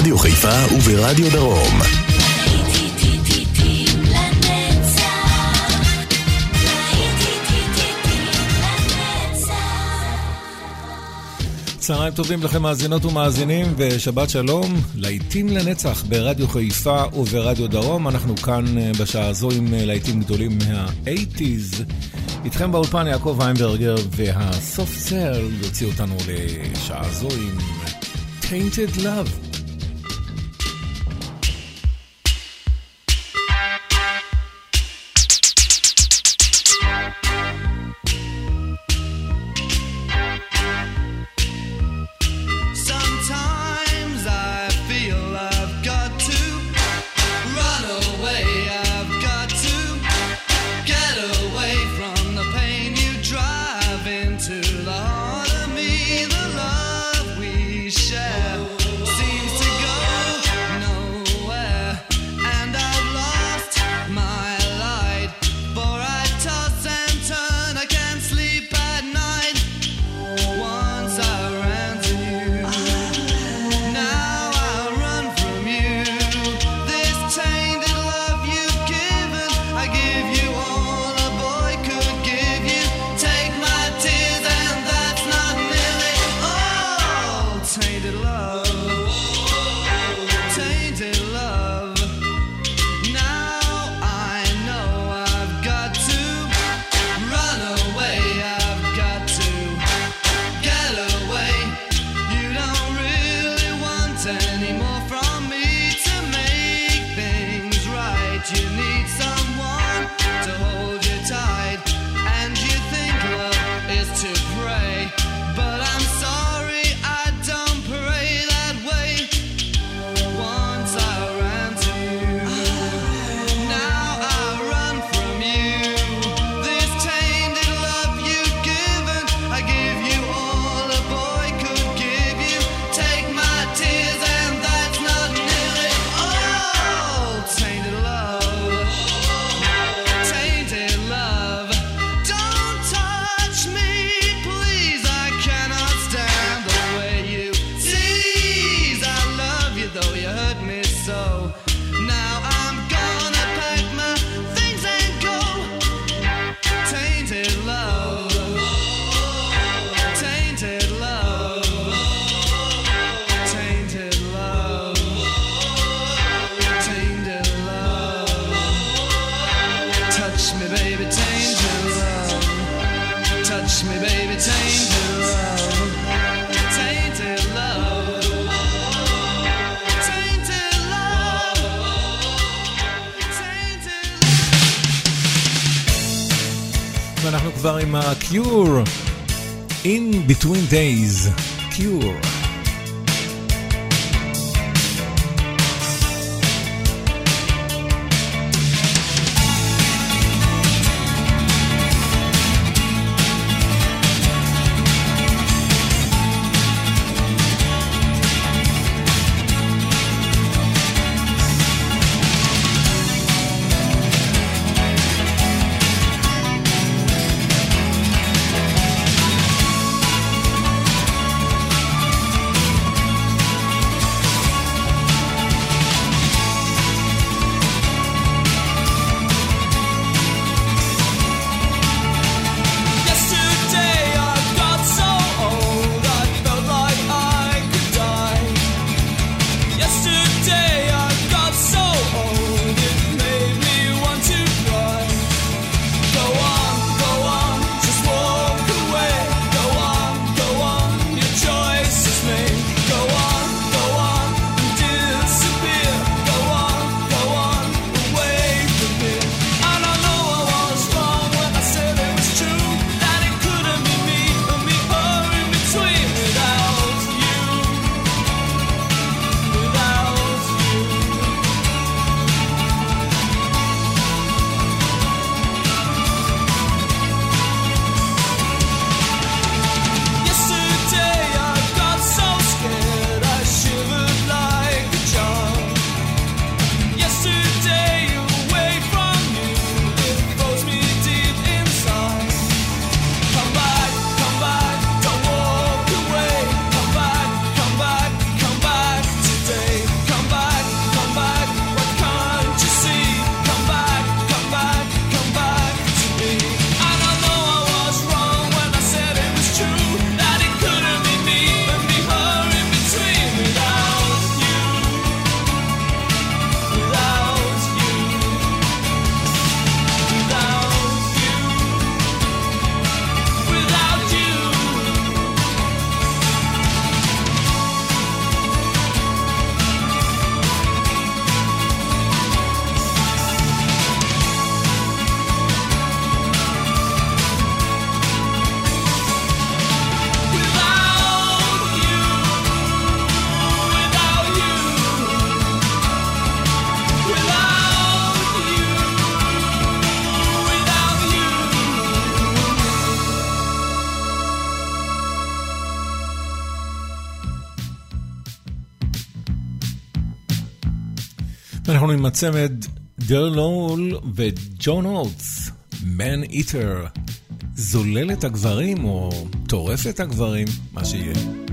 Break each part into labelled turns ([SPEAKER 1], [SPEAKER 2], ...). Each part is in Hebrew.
[SPEAKER 1] ברדיו חיפה וברדיו דרום. צהריים טובים לכם מאזינות ומאזינים ושבת שלום, להיטים לנצח ברדיו חיפה וברדיו דרום. אנחנו כאן אה, בשעה הזו עם אה, להיטים גדולים מה-80's. איתכם באולפן יעקב ויינברגר והסוף סל יוציא אותנו לשעה זו עם Tainted Love. כבר עם ה-Cure, In Between Days, Cure.
[SPEAKER 2] אנחנו עם הצמד דר לול וג'ון אוטס, מן איטר, זולל את הגברים או טורף את הגברים, מה שיהיה.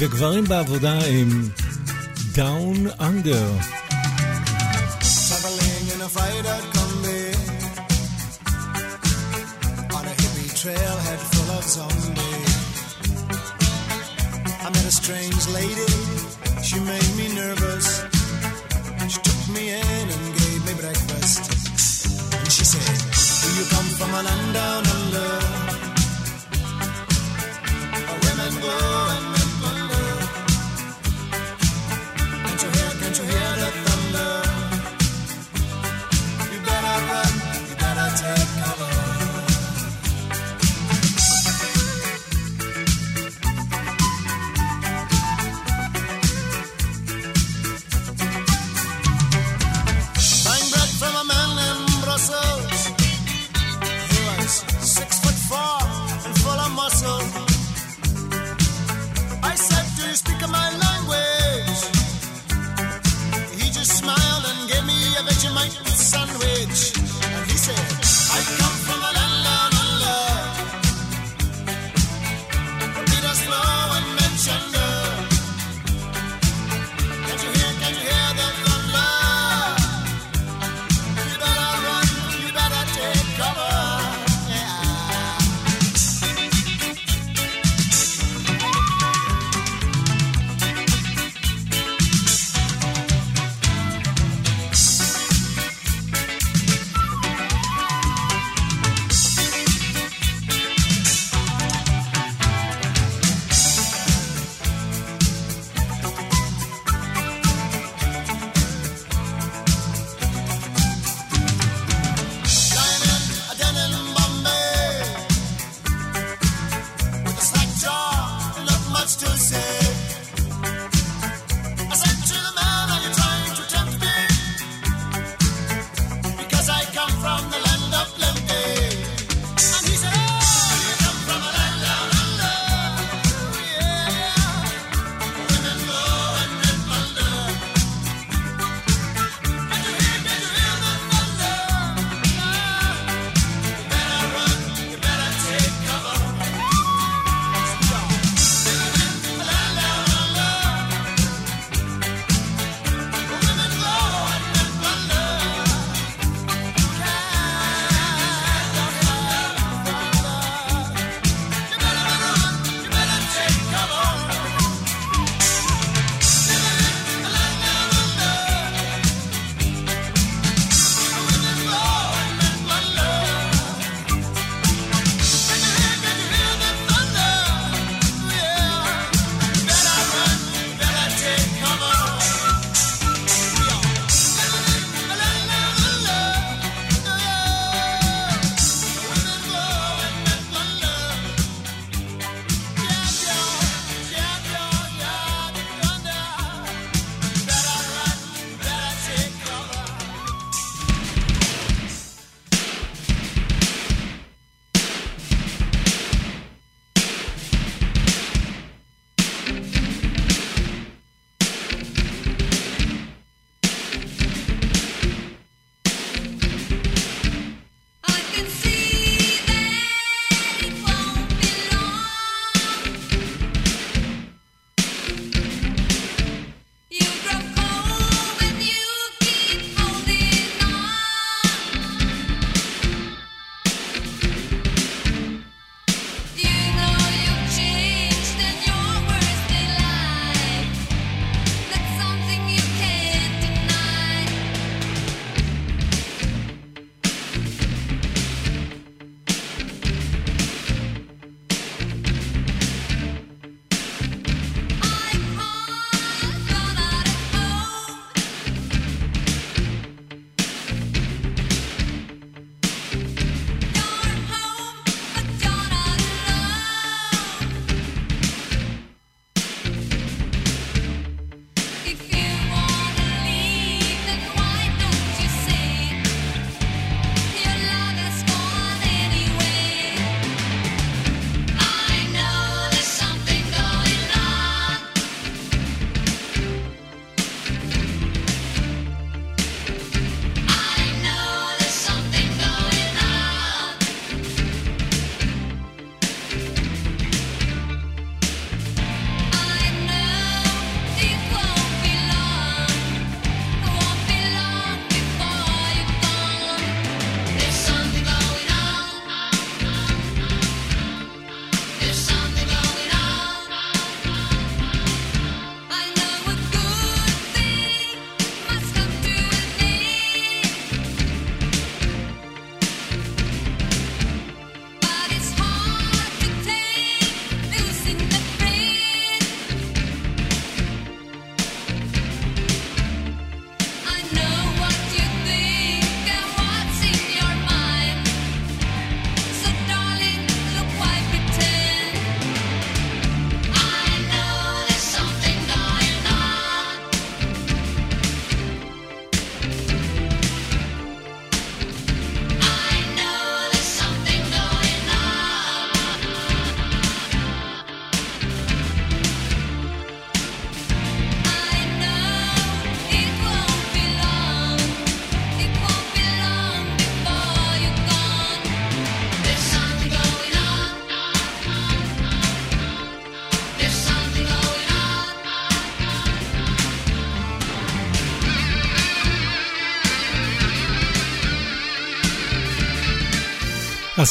[SPEAKER 2] וגברים בעבודה הם דאון אנדר. trailhead full of zombies. I met a strange lady, she made me nervous. She took me in and gave me breakfast. And she said, Do you come from a land down under?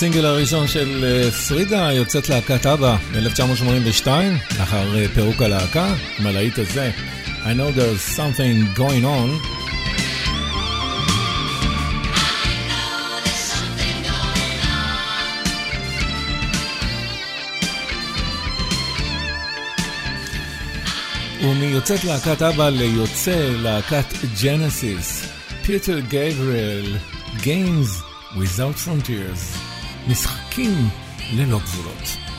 [SPEAKER 3] הסינגל הראשון של אה, פרידה יוצאת להקת אבא ב-1982, לאחר אה, פירוק הלהקה, עם הלהיט הזה, I know there's something going on. ומיוצאת להקת אבא ליוצא להקת ג'נסיס, פיטר גבריאל, Games Without Frontiers. משחקים ללא גבולות.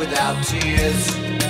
[SPEAKER 3] without
[SPEAKER 4] tears.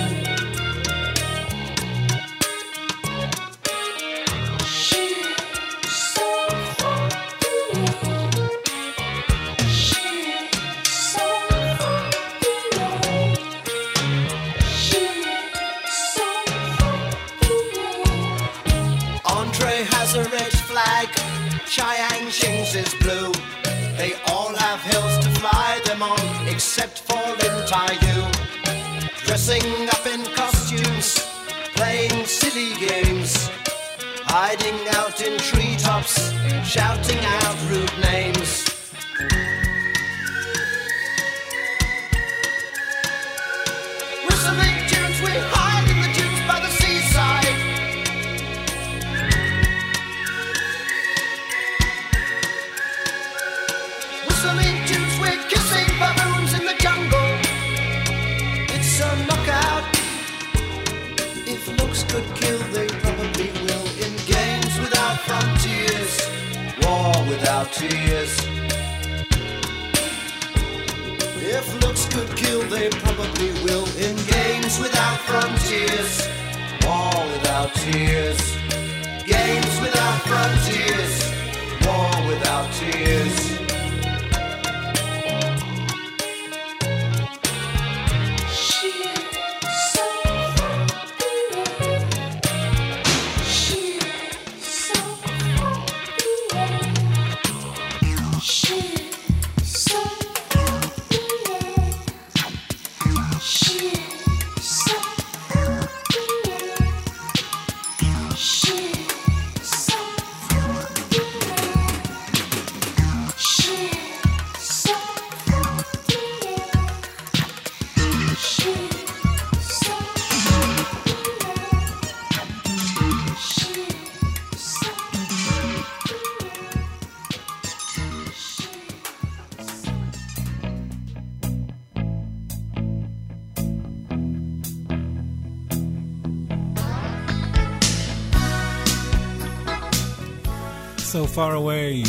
[SPEAKER 4] Far away,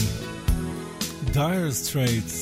[SPEAKER 5] Dire Straits.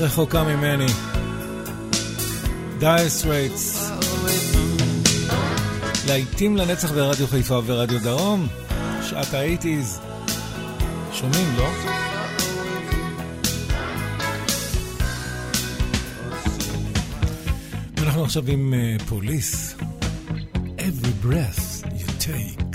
[SPEAKER 5] רחוקה ממני. דייר סטרייטס. להיטים לנצח ברדיו חיפה ורדיו דרום, שעת ה eighties. שומעים, לא? אנחנו עכשיו עם אה, פוליס. Every breath you take.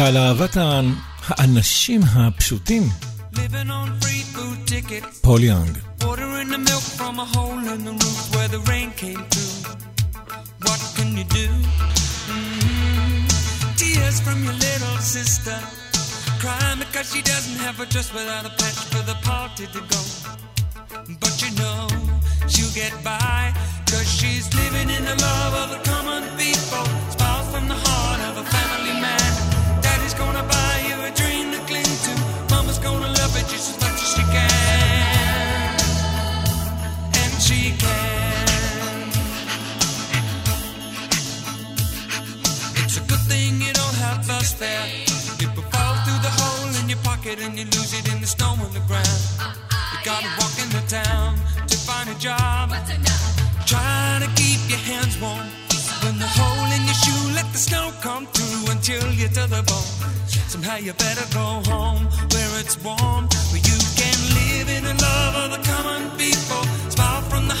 [SPEAKER 1] ועל אהבת ה- האנשים הפשוטים,
[SPEAKER 2] Living on free food tickets.
[SPEAKER 1] פול יאנג.
[SPEAKER 2] Watering the milk from a hole in the roof where the rain came through. What can you do? Mm. Tears from your little sister. Crying because she doesn't have a dress without a patch for the party to go. But you know she'll get by. Cause she's living in the love of the common people. Smiles from the heart of a family Have us there. People fall through the hole in your pocket and you lose it in the snow on the ground. You gotta walk in the town to find a job. Try to keep your hands warm. When the hole in your shoe, let the snow come through until you're to the bone. Somehow you better go home where it's warm, where you can live in the love of the common people. Smile from the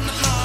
[SPEAKER 2] on the high.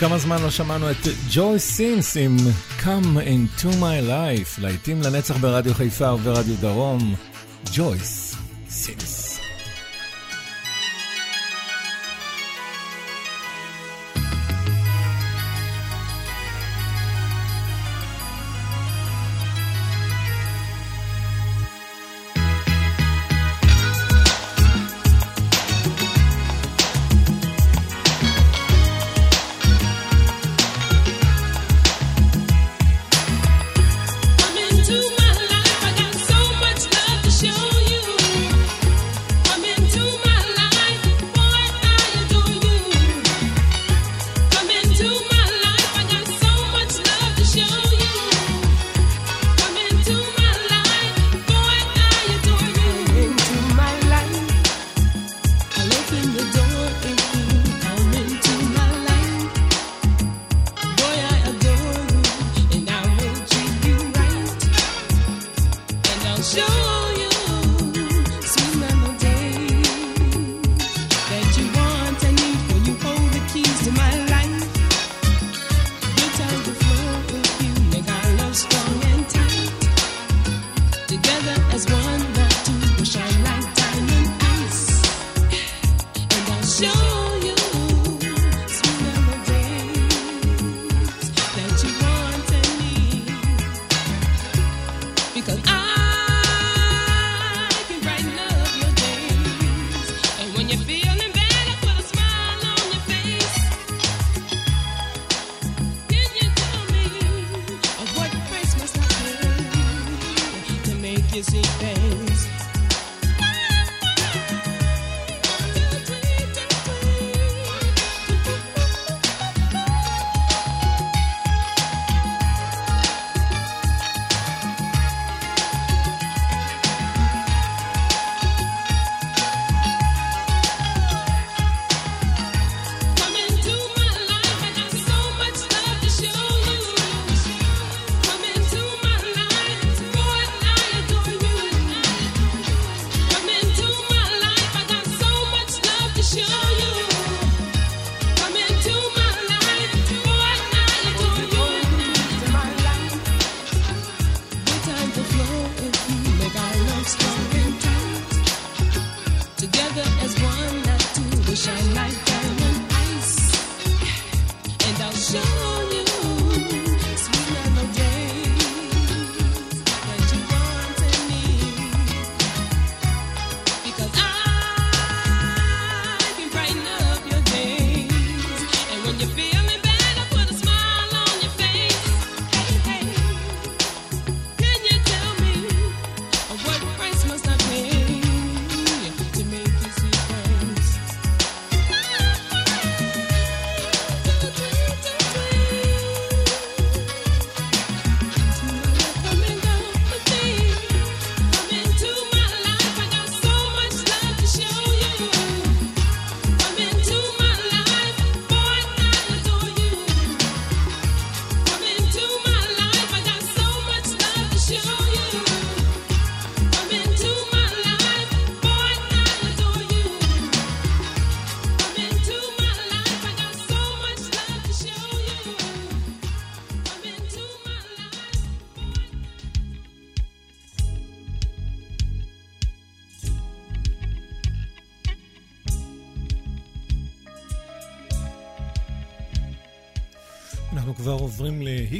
[SPEAKER 1] וכמה זמן לא שמענו את ג'וי סינס עם Come into my life, להיטים לנצח ברדיו חיפה וברדיו דרום, ג'ויס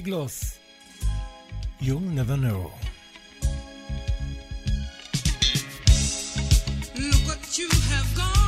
[SPEAKER 1] Big You'll never know.
[SPEAKER 6] Look what you have gone.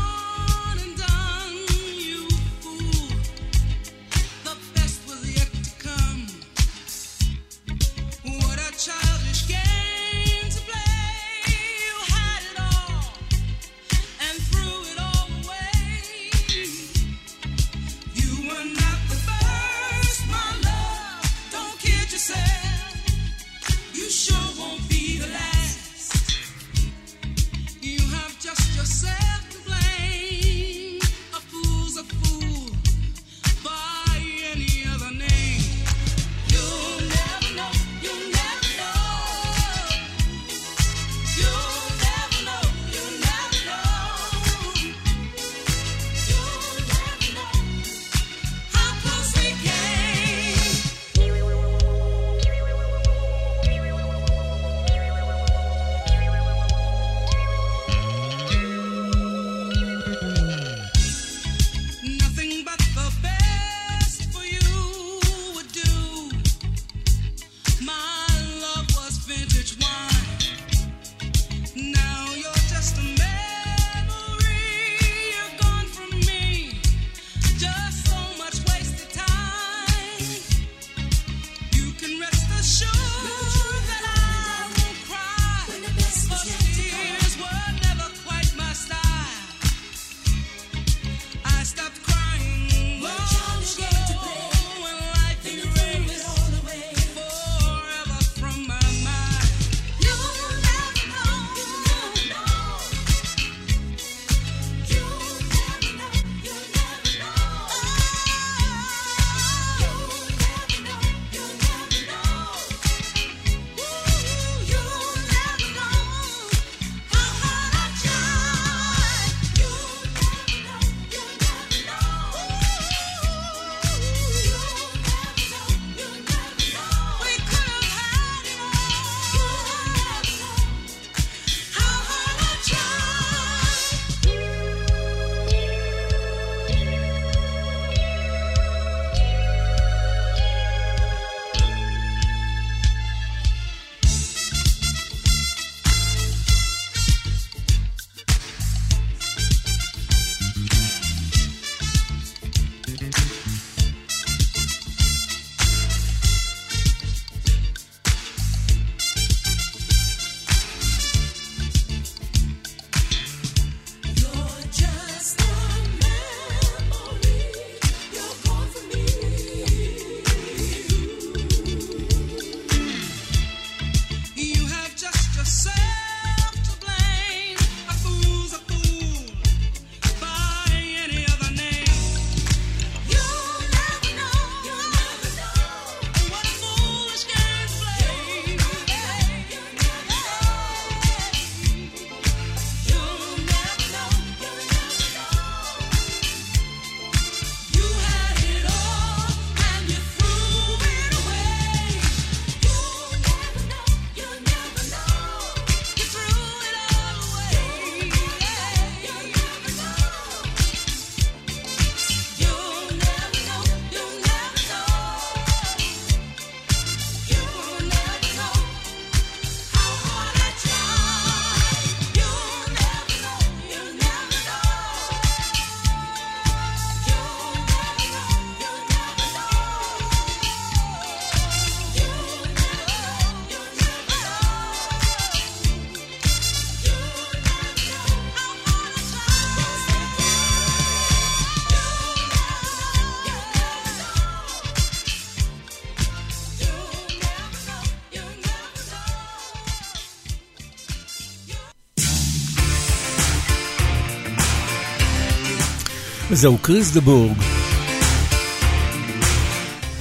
[SPEAKER 1] זהו קריס דה בורג.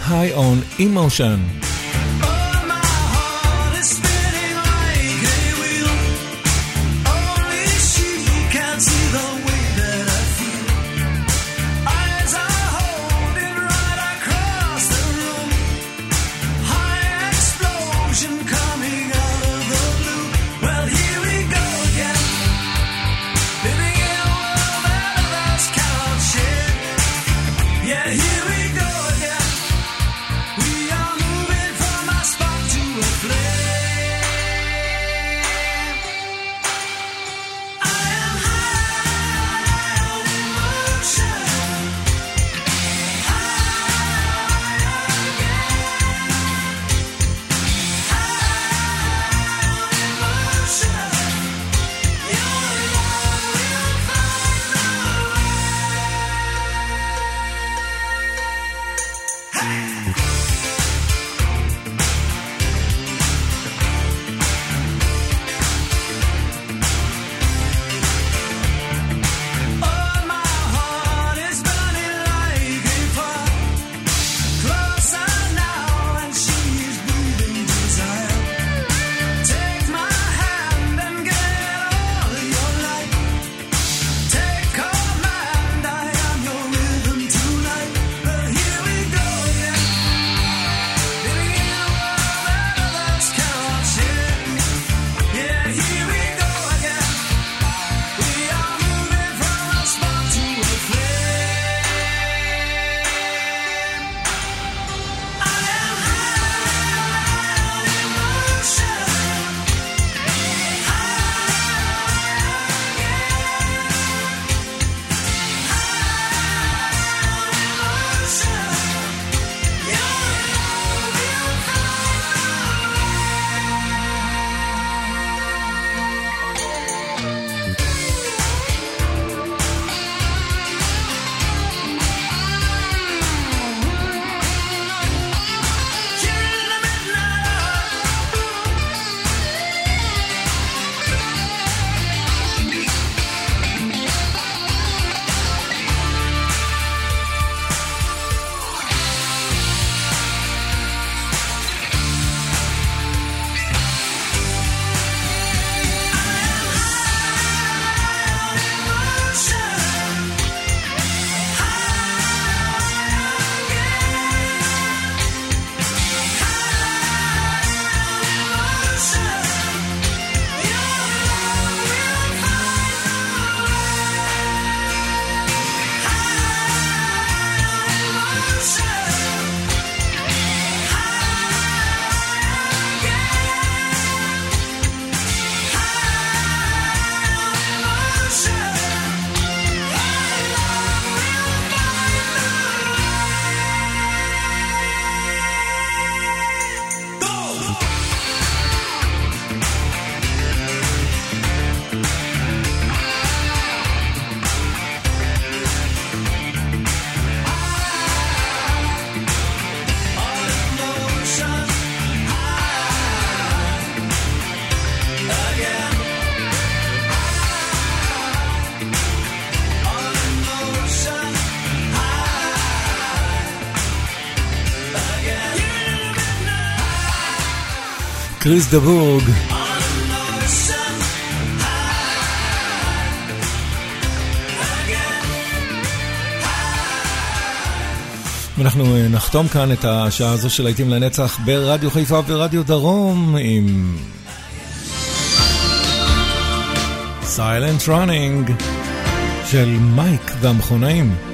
[SPEAKER 1] היי און אימושן.
[SPEAKER 2] כריס
[SPEAKER 1] דה בורג. אנחנו אה, נחתום כאן את השעה הזו של להיטים לנצח ברדיו חיפה ורדיו דרום עם Silent Running של מייק והמכונאים.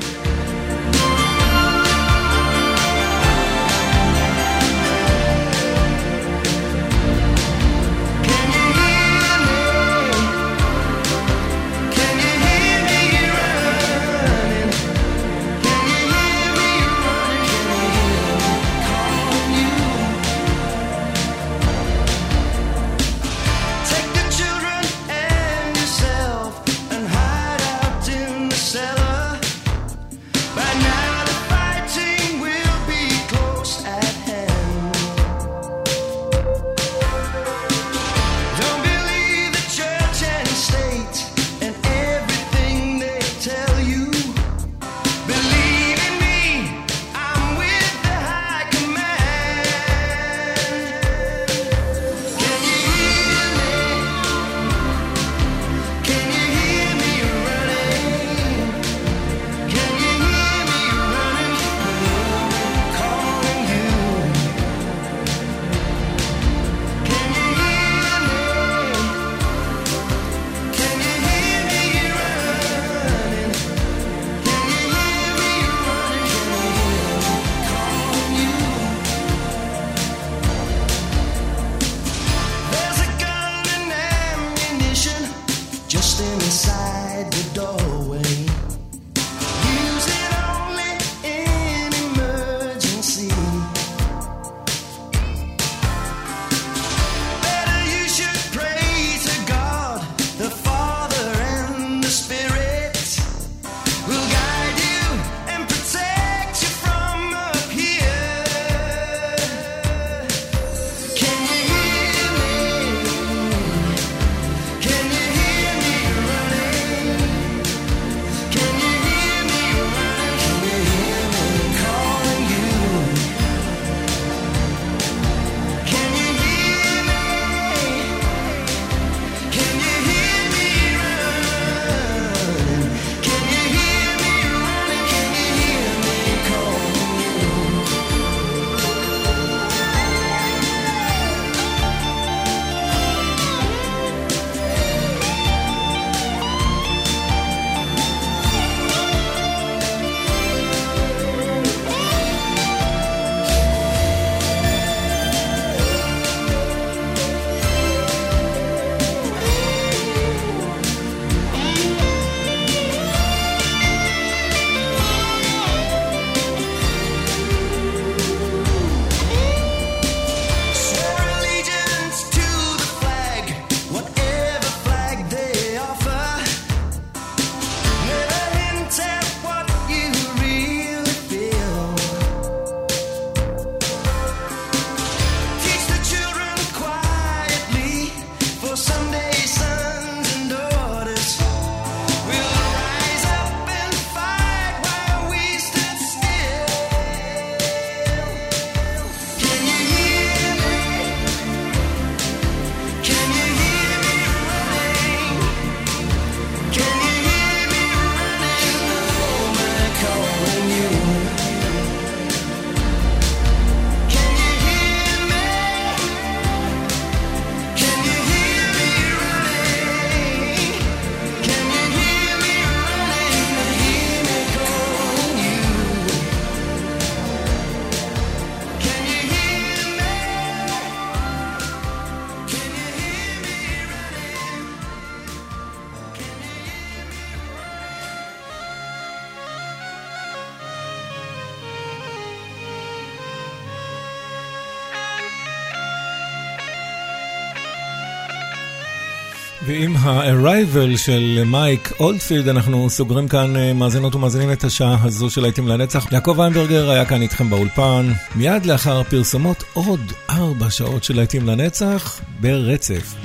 [SPEAKER 1] Arrival של מייק אולדפילד, אנחנו סוגרים כאן אה, מאזינות ומאזינים את השעה הזו של להיטים לנצח. יעקב איינברגר היה כאן איתכם באולפן. מיד לאחר פרסומות עוד ארבע שעות של להיטים לנצח ברצף.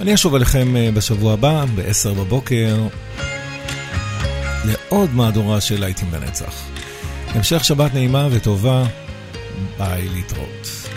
[SPEAKER 1] אני אשוב אליכם אה, בשבוע הבא, ב-10 בבוקר, לעוד מהדורה של להיטים לנצח. המשך שבת נעימה וטובה,
[SPEAKER 3] ביי להתראות.